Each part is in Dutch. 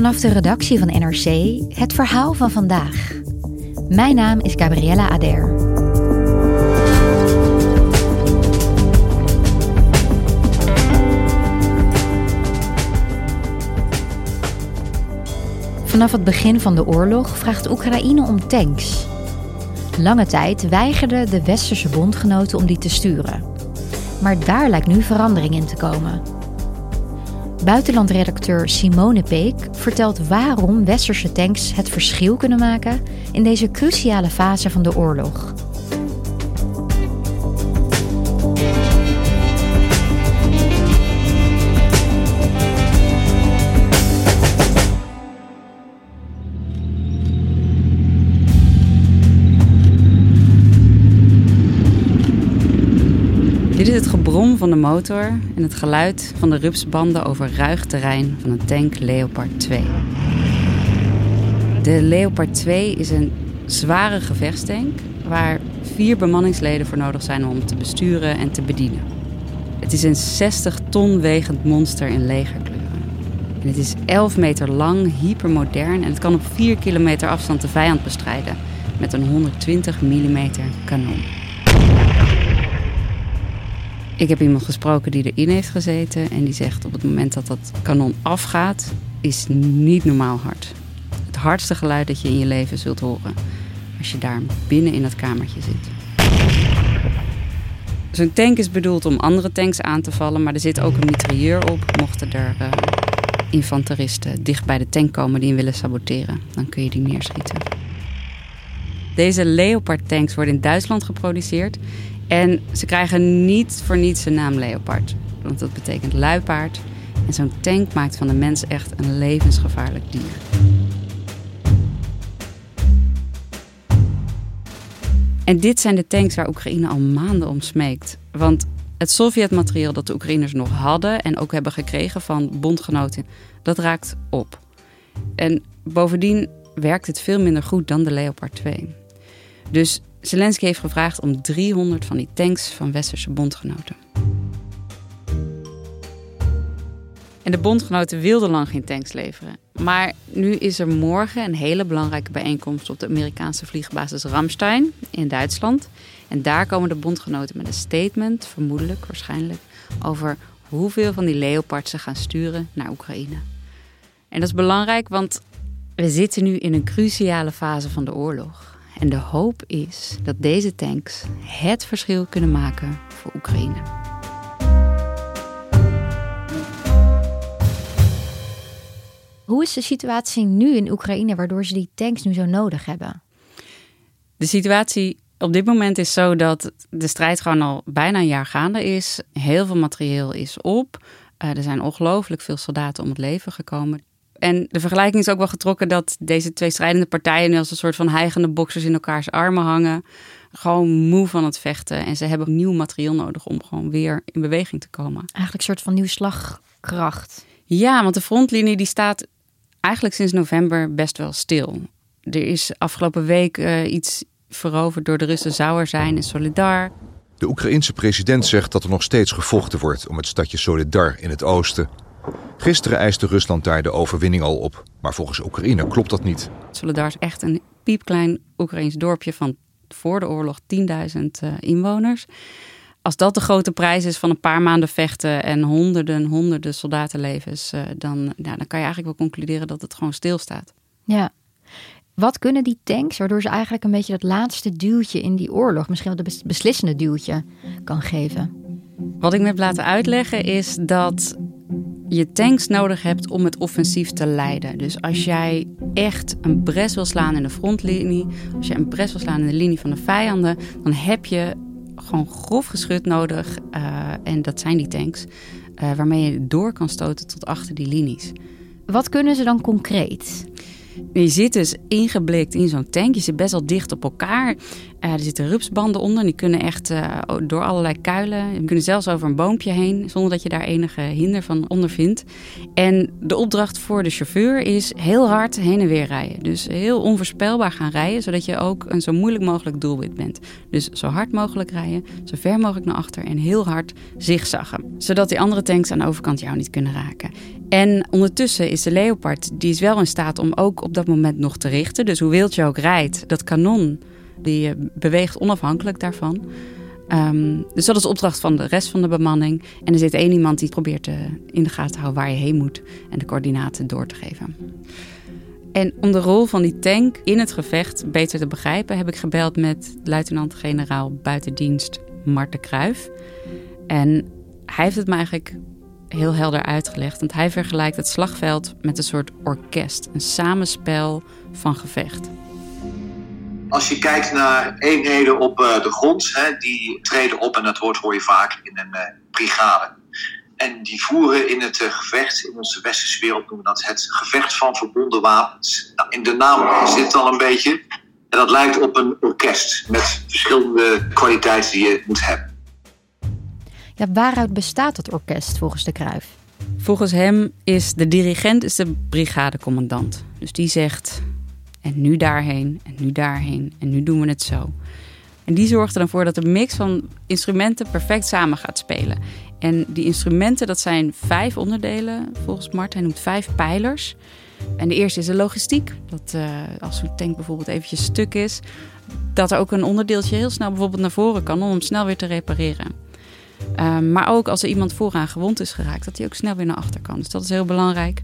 Vanaf de redactie van NRC het verhaal van vandaag. Mijn naam is Gabriella Ader. Vanaf het begin van de oorlog vraagt Oekraïne om tanks. Lange tijd weigerden de westerse bondgenoten om die te sturen. Maar daar lijkt nu verandering in te komen. Buitenlandredacteur Simone Peek vertelt waarom westerse tanks het verschil kunnen maken in deze cruciale fase van de oorlog. Het gebrom van de motor en het geluid van de rupsbanden over ruig terrein van een tank Leopard 2. De Leopard 2 is een zware gevechtstank waar vier bemanningsleden voor nodig zijn om te besturen en te bedienen. Het is een 60 ton wegend monster in legerkleuren. En het is 11 meter lang, hypermodern en het kan op 4 kilometer afstand de vijand bestrijden met een 120 mm kanon. Ik heb iemand gesproken die erin heeft gezeten en die zegt op het moment dat dat kanon afgaat, is niet normaal hard. Het hardste geluid dat je in je leven zult horen als je daar binnen in dat kamertje zit. Zo'n tank is bedoeld om andere tanks aan te vallen, maar er zit ook een mitrailleur op. Mochten er uh, infanteristen dicht bij de tank komen die hem willen saboteren, dan kun je die neerschieten. Deze Leopard tanks worden in Duitsland geproduceerd en ze krijgen niet voor niets de naam Leopard. Want dat betekent luipaard. En zo'n tank maakt van de mens echt een levensgevaarlijk dier. En dit zijn de tanks waar Oekraïne al maanden om smeekt. Want het Sovjet-materiaal dat de Oekraïners nog hadden en ook hebben gekregen van bondgenoten, dat raakt op. En bovendien werkt het veel minder goed dan de Leopard 2. Dus Zelensky heeft gevraagd om 300 van die tanks van westerse bondgenoten. En de bondgenoten wilden lang geen tanks leveren. Maar nu is er morgen een hele belangrijke bijeenkomst op de Amerikaanse vliegbasis Ramstein in Duitsland. En daar komen de bondgenoten met een statement, vermoedelijk, waarschijnlijk, over hoeveel van die Leopards ze gaan sturen naar Oekraïne. En dat is belangrijk, want we zitten nu in een cruciale fase van de oorlog. En de hoop is dat deze tanks het verschil kunnen maken voor Oekraïne. Hoe is de situatie nu in Oekraïne waardoor ze die tanks nu zo nodig hebben? De situatie op dit moment is zo dat de strijd gewoon al bijna een jaar gaande is. Heel veel materieel is op. Uh, er zijn ongelooflijk veel soldaten om het leven gekomen. En de vergelijking is ook wel getrokken dat deze twee strijdende partijen nu als een soort van heigende boksers in elkaars armen hangen. Gewoon moe van het vechten. En ze hebben nieuw materieel nodig om gewoon weer in beweging te komen. Eigenlijk een soort van nieuw slagkracht. Ja, want de frontlinie die staat eigenlijk sinds november best wel stil. Er is afgelopen week uh, iets veroverd door de Russen zou er zijn in Solidar. De Oekraïense president zegt dat er nog steeds gevochten wordt om het stadje Solidar in het oosten. Gisteren eiste Rusland daar de overwinning al op. Maar volgens Oekraïne klopt dat niet. Soledar is echt een piepklein Oekraïns dorpje van voor de oorlog 10.000 uh, inwoners. Als dat de grote prijs is van een paar maanden vechten en honderden, honderden soldatenlevens, uh, dan, nou, dan kan je eigenlijk wel concluderen dat het gewoon stilstaat. Ja. Wat kunnen die tanks, waardoor ze eigenlijk een beetje dat laatste duwtje in die oorlog, misschien wel de beslissende duwtje, kan geven? Wat ik me heb laten uitleggen is dat je tanks nodig hebt om het offensief te leiden. Dus als jij echt een bres wil slaan in de frontlinie, als je een bres wil slaan in de linie van de vijanden, dan heb je gewoon grof geschut nodig. Uh, en dat zijn die tanks. uh, waarmee je door kan stoten tot achter die linies. Wat kunnen ze dan concreet? Je zit dus ingeblikt in zo'n tank. Je zit best wel dicht op elkaar. Uh, er zitten rupsbanden onder. Die kunnen echt uh, door allerlei kuilen. Je kunnen zelfs over een boompje heen. Zonder dat je daar enige hinder van ondervindt. En de opdracht voor de chauffeur is heel hard heen en weer rijden. Dus heel onvoorspelbaar gaan rijden. Zodat je ook een zo moeilijk mogelijk doelwit bent. Dus zo hard mogelijk rijden. Zo ver mogelijk naar achter. En heel hard zigzaggen. Zodat die andere tanks aan de overkant jou niet kunnen raken. En ondertussen is de Leopard, die is wel in staat om ook op dat moment nog te richten. Dus hoe wild je ook rijdt, dat kanon, die eh, beweegt onafhankelijk daarvan. Um, dus dat is opdracht van de rest van de bemanning. En er zit één iemand die probeert te, in de gaten te houden waar je heen moet en de coördinaten door te geven. En om de rol van die tank in het gevecht beter te begrijpen, heb ik gebeld met luitenant-generaal buitendienst Marten Kruijf. En hij heeft het me eigenlijk heel helder uitgelegd. Want hij vergelijkt het slagveld met een soort orkest, een samenspel van gevecht. Als je kijkt naar eenheden op eh, de grond, hè, die treden op, en dat woord hoor je vaak in een uh, brigade. En die voeren in het uh, gevecht, in onze westerse wereld noemen we dat het gevecht van verbonden wapens. Nou, in de naam zit al een beetje. En dat lijkt op een orkest met verschillende kwaliteiten die je moet hebben. Ja, waaruit bestaat het orkest volgens de Kruif? Volgens hem is de dirigent is de brigadecommandant. Dus die zegt, en nu daarheen, en nu daarheen, en nu doen we het zo. En die zorgt er dan voor dat de mix van instrumenten perfect samen gaat spelen. En die instrumenten, dat zijn vijf onderdelen volgens Mart. Hij noemt vijf pijlers. En de eerste is de logistiek. Dat uh, als zo'n tank bijvoorbeeld eventjes stuk is... dat er ook een onderdeeltje heel snel bijvoorbeeld naar voren kan... om hem snel weer te repareren. Um, maar ook als er iemand vooraan gewond is geraakt, dat hij ook snel weer naar achter kan. Dus dat is heel belangrijk.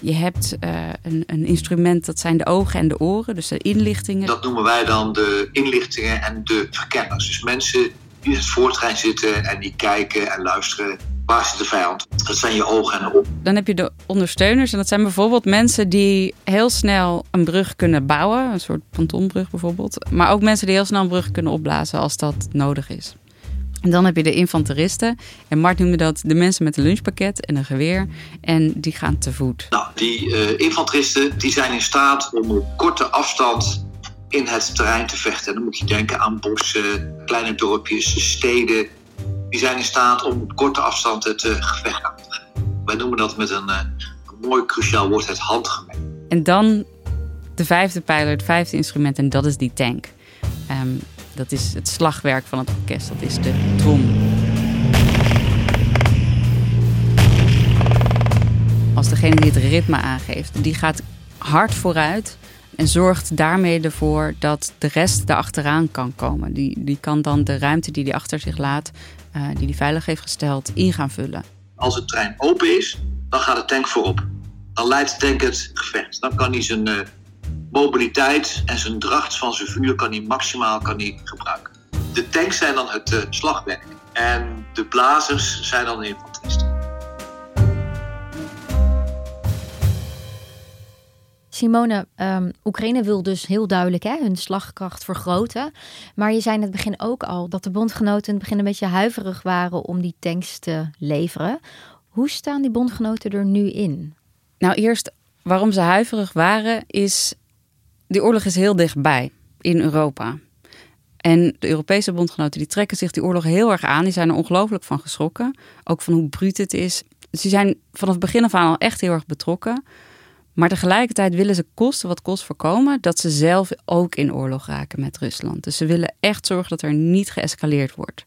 Je hebt uh, een, een, instrument, dat zijn de ogen en de oren, dus de inlichtingen. Dat noemen wij dan de inlichtingen en de verkenners. Dus mensen die in het voortrein zitten en die kijken en luisteren. Waar zit de vijand? Dat zijn je ogen en de oren. Dan heb je de ondersteuners. En dat zijn bijvoorbeeld mensen die heel snel een brug kunnen bouwen. Een soort pontonbrug bijvoorbeeld. Maar ook mensen die heel snel een brug kunnen opblazen als dat nodig is. En dan heb je de infanteristen. En Mart noemde dat de mensen met een lunchpakket en een geweer. En die gaan te voet. Nou, die uh, infanteristen die zijn in staat om op korte afstand in het terrein te vechten. En dan moet je denken aan bossen, kleine dorpjes, steden. Die zijn in staat om op korte afstand het uh, gevecht aan te gaan. Wij noemen dat met een, uh, een mooi cruciaal woord het handgemeen. En dan de vijfde pijler, het vijfde instrument. En dat is die tank. Um, dat is het slagwerk van het orkest, dat is de trom. Als degene die het ritme aangeeft, die gaat hard vooruit en zorgt daarmee ervoor dat de rest erachteraan kan komen. Die, die kan dan de ruimte die hij achter zich laat, uh, die hij veilig heeft gesteld, in gaan vullen. Als het trein open is, dan gaat de tank voorop. Dan leidt de tank het gevecht. Dan kan hij zijn uh, mobiliteit en zijn dracht van zijn vuur kan hij maximaal kan hij gebruiken. De tanks zijn dan het uh, slagwerk en de blazers zijn dan de infanteristen. Simone, um, Oekraïne wil dus heel duidelijk hè, hun slagkracht vergroten. Maar je zei in het begin ook al dat de bondgenoten in het begin een beetje huiverig waren om die tanks te leveren. Hoe staan die bondgenoten er nu in? Nou, eerst waarom ze huiverig waren, is die oorlog is heel dichtbij in Europa. En de Europese bondgenoten die trekken zich die oorlog heel erg aan. Die zijn er ongelooflijk van geschrokken. Ook van hoe bruut het is. Dus die zijn vanaf het begin af aan al echt heel erg betrokken. Maar tegelijkertijd willen ze kosten wat kost voorkomen dat ze zelf ook in oorlog raken met Rusland. Dus ze willen echt zorgen dat er niet geëscaleerd wordt.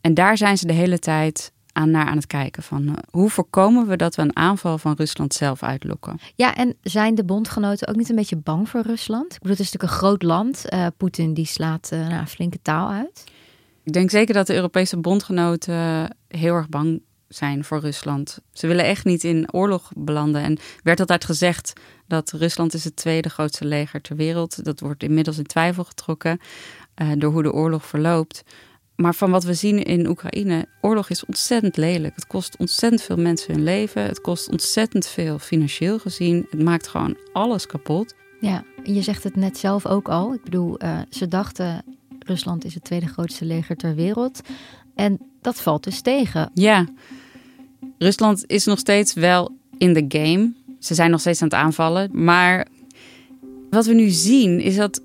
En daar zijn ze de hele tijd aan, naar aan het kijken. Van uh, hoe voorkomen we dat we een aanval van Rusland zelf uitlokken? Ja, en zijn de bondgenoten ook niet een beetje bang voor Rusland? Ik bedoel, het is natuurlijk een groot land. Uh, Poetin die slaat uh, nou, flinke taal uit. Ik denk zeker dat de Europese bondgenoten heel erg bang zijn voor Rusland. Ze willen echt niet in oorlog belanden. En werd altijd gezegd dat Rusland is het tweede grootste leger ter wereld. Dat wordt inmiddels in twijfel getrokken uh, door hoe de oorlog verloopt. Maar van wat we zien in Oekraïne, oorlog is ontzettend lelijk. Het kost ontzettend veel mensen hun leven. Het kost ontzettend veel financieel gezien. Het maakt gewoon alles kapot. Ja, je zegt het net zelf ook al. Ik bedoel, uh, ze dachten Rusland is het tweede grootste leger ter wereld. En dat valt dus tegen. Ja. Rusland is nog steeds wel in de game. Ze zijn nog steeds aan het aanvallen. Maar wat we nu zien is dat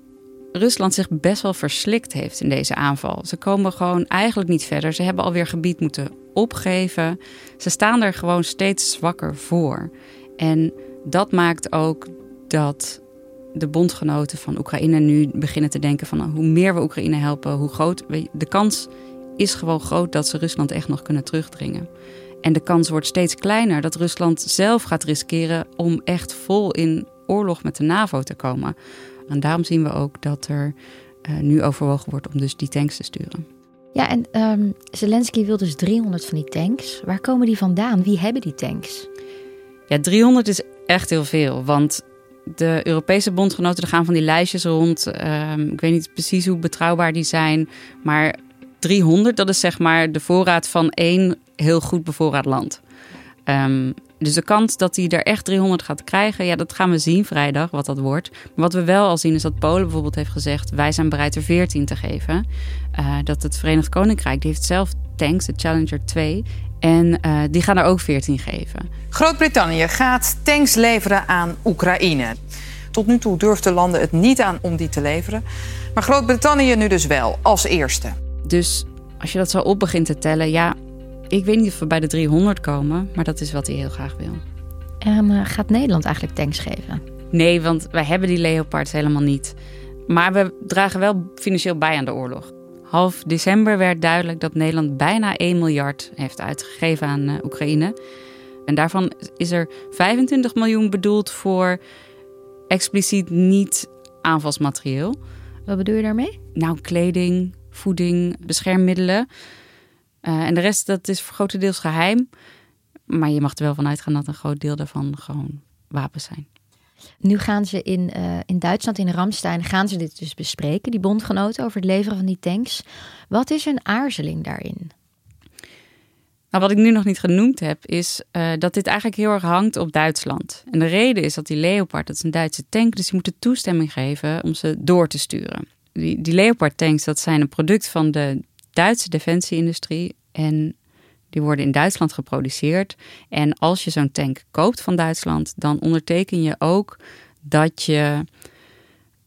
Rusland zich best wel verslikt heeft in deze aanval. Ze komen gewoon eigenlijk niet verder. Ze hebben alweer gebied moeten opgeven. Ze staan er gewoon steeds zwakker voor. En dat maakt ook dat de bondgenoten van Oekraïne nu beginnen te denken van hoe meer we Oekraïne helpen, hoe groot. De kans is gewoon groot dat ze Rusland echt nog kunnen terugdringen. En de kans wordt steeds kleiner dat Rusland zelf gaat riskeren om echt vol in oorlog met de NAVO te komen. En daarom zien we ook dat er uh, nu overwogen wordt om dus die tanks te sturen. Ja, en um, Zelensky wil dus 300 van die tanks. Waar komen die vandaan? Wie hebben die tanks? Ja, 300 is echt heel veel. Want de Europese bondgenoten er gaan van die lijstjes rond. Um, ik weet niet precies hoe betrouwbaar die zijn. Maar 300, dat is zeg maar de voorraad van één heel goed bevoorraad land. Um, dus de kans dat hij er echt 300 gaat krijgen, ja, dat gaan we zien vrijdag, wat dat wordt. Maar wat we wel al zien is dat Polen bijvoorbeeld heeft gezegd: wij zijn bereid er 14 te geven. Uh, dat het Verenigd Koninkrijk, die heeft zelf tanks, de Challenger 2. En uh, die gaan er ook 14 geven. Groot-Brittannië gaat tanks leveren aan Oekraïne. Tot nu toe durfden landen het niet aan om die te leveren. Maar Groot-Brittannië nu dus wel, als eerste. Dus als je dat zo op begint te tellen, ja, ik weet niet of we bij de 300 komen, maar dat is wat hij heel graag wil. En uh, gaat Nederland eigenlijk tanks geven? Nee, want wij hebben die Leopards helemaal niet. Maar we dragen wel financieel bij aan de oorlog. Half december werd duidelijk dat Nederland bijna 1 miljard heeft uitgegeven aan uh, Oekraïne. En daarvan is er 25 miljoen bedoeld voor expliciet niet aanvalsmaterieel. Wat bedoel je daarmee? Nou, kleding, voeding, beschermmiddelen. Uh, en de rest, dat is grotendeels geheim. Maar je mag er wel van uitgaan dat een groot deel daarvan gewoon wapens zijn. Nu gaan ze in, uh, in Duitsland, in Ramstein, gaan ze dit dus bespreken, die bondgenoten, over het leveren van die tanks. Wat is hun aarzeling daarin? Nou, wat ik nu nog niet genoemd heb, is uh, dat dit eigenlijk heel erg hangt op Duitsland. En de reden is dat die Leopard, dat is een Duitse tank, dus die moeten toestemming geven om ze door te sturen. Die, die Leopard tanks, dat zijn een product van de Duitse defensieindustrie en die worden in Duitsland geproduceerd. En als je zo'n tank koopt van Duitsland, dan onderteken je ook dat je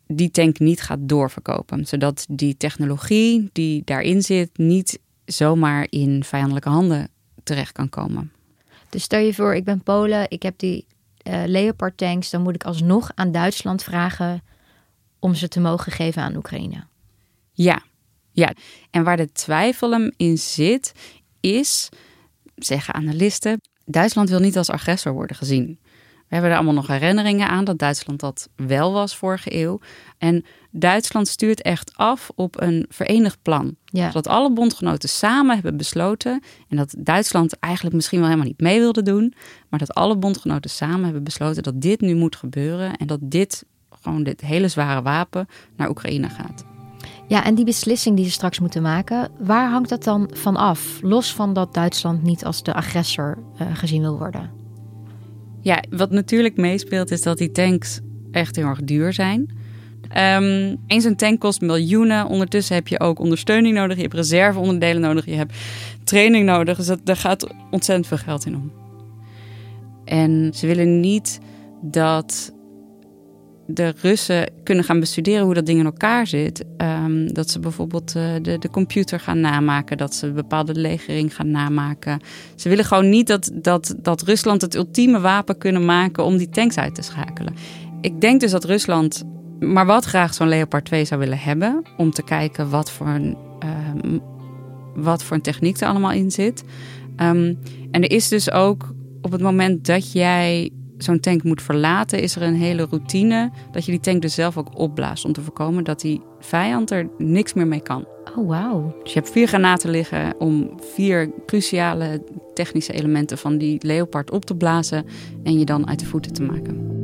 die tank niet gaat doorverkopen. Zodat die technologie die daarin zit niet zomaar in vijandelijke handen terecht kan komen. Dus stel je voor, ik ben Polen, ik heb die uh, Leopard tanks, dan moet ik alsnog aan Duitsland vragen om ze te mogen geven aan Oekraïne. Ja, ja, en waar de twijfel hem in zit, is, zeggen analisten, Duitsland wil niet als agressor worden gezien. We hebben er allemaal nog herinneringen aan dat Duitsland dat wel was vorige eeuw. En Duitsland stuurt echt af op een verenigd plan. Ja. Dat alle bondgenoten samen hebben besloten. En dat Duitsland eigenlijk misschien wel helemaal niet mee wilde doen. Maar dat alle bondgenoten samen hebben besloten dat dit nu moet gebeuren. En dat dit, gewoon dit hele zware wapen, naar Oekraïne gaat. Ja, en die beslissing die ze straks moeten maken, waar hangt dat dan van af? Los van dat Duitsland niet als de agressor uh, gezien wil worden. Ja, wat natuurlijk meespeelt is dat die tanks echt heel erg duur zijn. Um, Eens een tank kost miljoenen. Ondertussen heb je ook ondersteuning nodig. Je hebt reserveonderdelen nodig. Je hebt training nodig. Dus daar gaat ontzettend veel geld in om. En ze willen niet dat de Russen kunnen gaan bestuderen hoe dat ding in elkaar zit. Um, dat ze bijvoorbeeld uh, de, de computer gaan namaken, dat ze bepaalde legering gaan namaken. Ze willen gewoon niet dat, dat, dat Rusland het ultieme wapen kunnen maken om die tanks uit te schakelen. Ik denk dus dat Rusland maar wat graag zo'n Leopard 2 zou willen hebben. Om te kijken wat voor een, um, wat voor een techniek er allemaal in zit. Um, en er is dus ook op het moment dat jij zo'n tank moet verlaten, is er een hele routine dat je die tank dus zelf ook opblaast. Om te voorkomen dat die vijand er niks meer mee kan. Oh, wauw. Dus je hebt vier granaten liggen om vier cruciale technische elementen van die Leopard op te blazen en je dan uit de voeten te maken.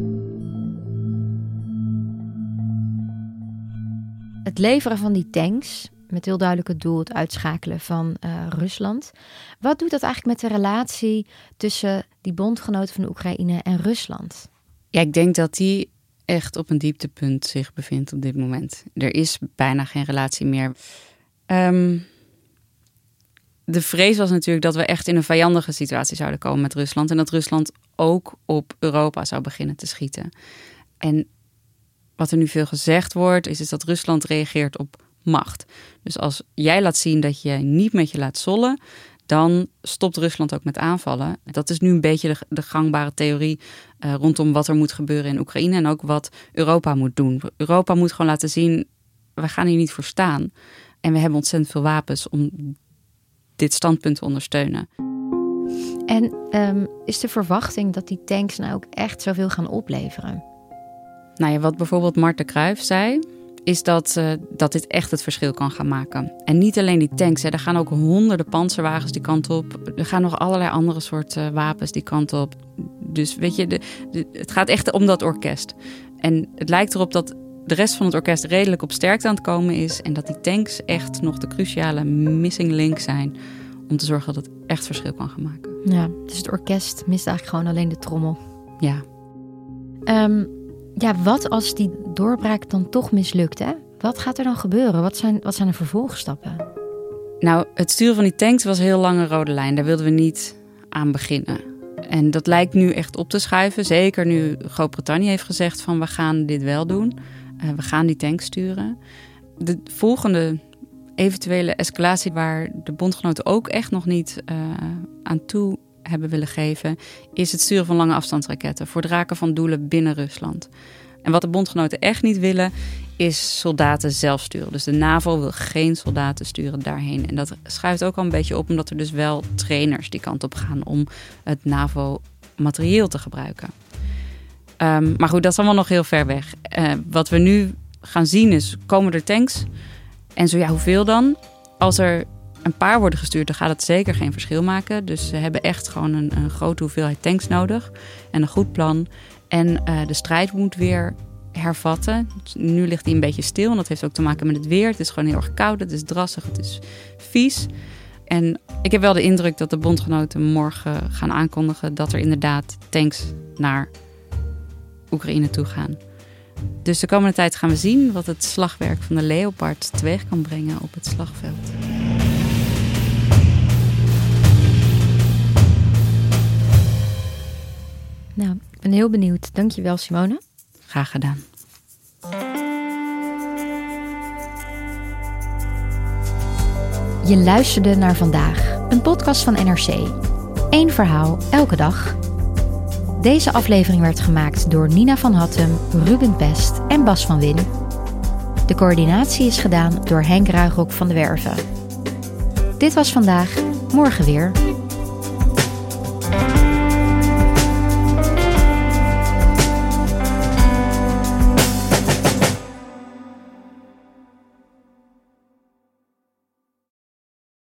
Het leveren van die tanks met heel duidelijk het doel het uitschakelen van uh, Rusland. Wat doet dat eigenlijk met de relatie tussen die bondgenoten van de Oekraïne en Rusland? Ja, ik denk dat die echt op een dieptepunt zich bevindt op dit moment. Er is bijna geen relatie meer. Um, de vrees was natuurlijk dat we echt in een vijandige situatie zouden komen met Rusland. En dat Rusland ook op Europa zou beginnen te schieten. En wat er nu veel gezegd wordt, is, is dat Rusland reageert op macht. Dus als jij laat zien dat je niet met je laat zollen, dan stopt Rusland ook met aanvallen. Dat is nu een beetje de, de gangbare theorie uh, rondom wat er moet gebeuren in Oekraïne en ook wat Europa moet doen. Europa moet gewoon laten zien, we gaan hier niet voor staan. En we hebben ontzettend veel wapens om dit standpunt te ondersteunen. En um, is de verwachting dat die tanks nou ook echt zoveel gaan opleveren? Nou ja, wat bijvoorbeeld Marten Kruijf zei, is dat, uh, dat dit echt het verschil kan gaan maken. En niet alleen die tanks, hè, er gaan ook honderden panzerwagens die kant op. Er gaan nog allerlei andere soorten wapens die kant op. Dus weet je, de, de, het gaat echt om dat orkest. En het lijkt erop dat de rest van het orkest redelijk op sterkte aan het komen is. En dat die tanks echt nog de cruciale missing link zijn. Om te zorgen dat het echt verschil kan gaan maken. Ja, dus het orkest mist eigenlijk gewoon alleen de trommel. Ja. Um, ja, wat als die doorbraak dan toch mislukt? Hè? Wat gaat er dan gebeuren? Wat zijn, wat zijn de vervolgstappen? Nou, het sturen van die tanks was heel lange rode lijn. Daar wilden we niet aan beginnen. En dat lijkt nu echt op te schuiven. Zeker nu Groot-Brittannië heeft gezegd van we gaan dit wel doen. Uh, we gaan die tanks sturen. De volgende eventuele escalatie waar de bondgenoten ook echt nog niet uh, aan toe hebben willen geven, is het sturen van lange afstandsraketten voor het raken van doelen binnen Rusland. En wat de bondgenoten echt niet willen, is soldaten zelf sturen. Dus de NAVO wil geen soldaten sturen daarheen. En dat schuift ook al een beetje op, omdat er dus wel trainers die kant op gaan om het NAVO-materieel te gebruiken. Um, maar goed, dat is allemaal nog heel ver weg. Uh, wat we nu gaan zien is, komen er tanks? En zo ja, hoeveel dan? Als er een paar worden gestuurd, dan gaat het zeker geen verschil maken. Dus ze hebben echt gewoon een, een grote hoeveelheid tanks nodig en een goed plan. En uh, de strijd moet weer hervatten. Nu ligt die een beetje stil en dat heeft ook te maken met het weer. Het is gewoon heel erg koud, het is drassig, het is vies. En ik heb wel de indruk dat de bondgenoten morgen gaan aankondigen dat er inderdaad tanks naar Oekraïne toe gaan. Dus de komende tijd gaan we zien wat het slagwerk van de Leopard teweeg kan brengen op het slagveld. Heel benieuwd. Dankjewel, Simone. Graag gedaan. Je luisterde naar vandaag, een podcast van NRC. Eén verhaal, elke dag. Deze aflevering werd gemaakt door Nina van Hattem, Ruben Pest en Bas van Win. De coördinatie is gedaan door Henk Ruigrok van de Werven. Dit was vandaag, morgen weer.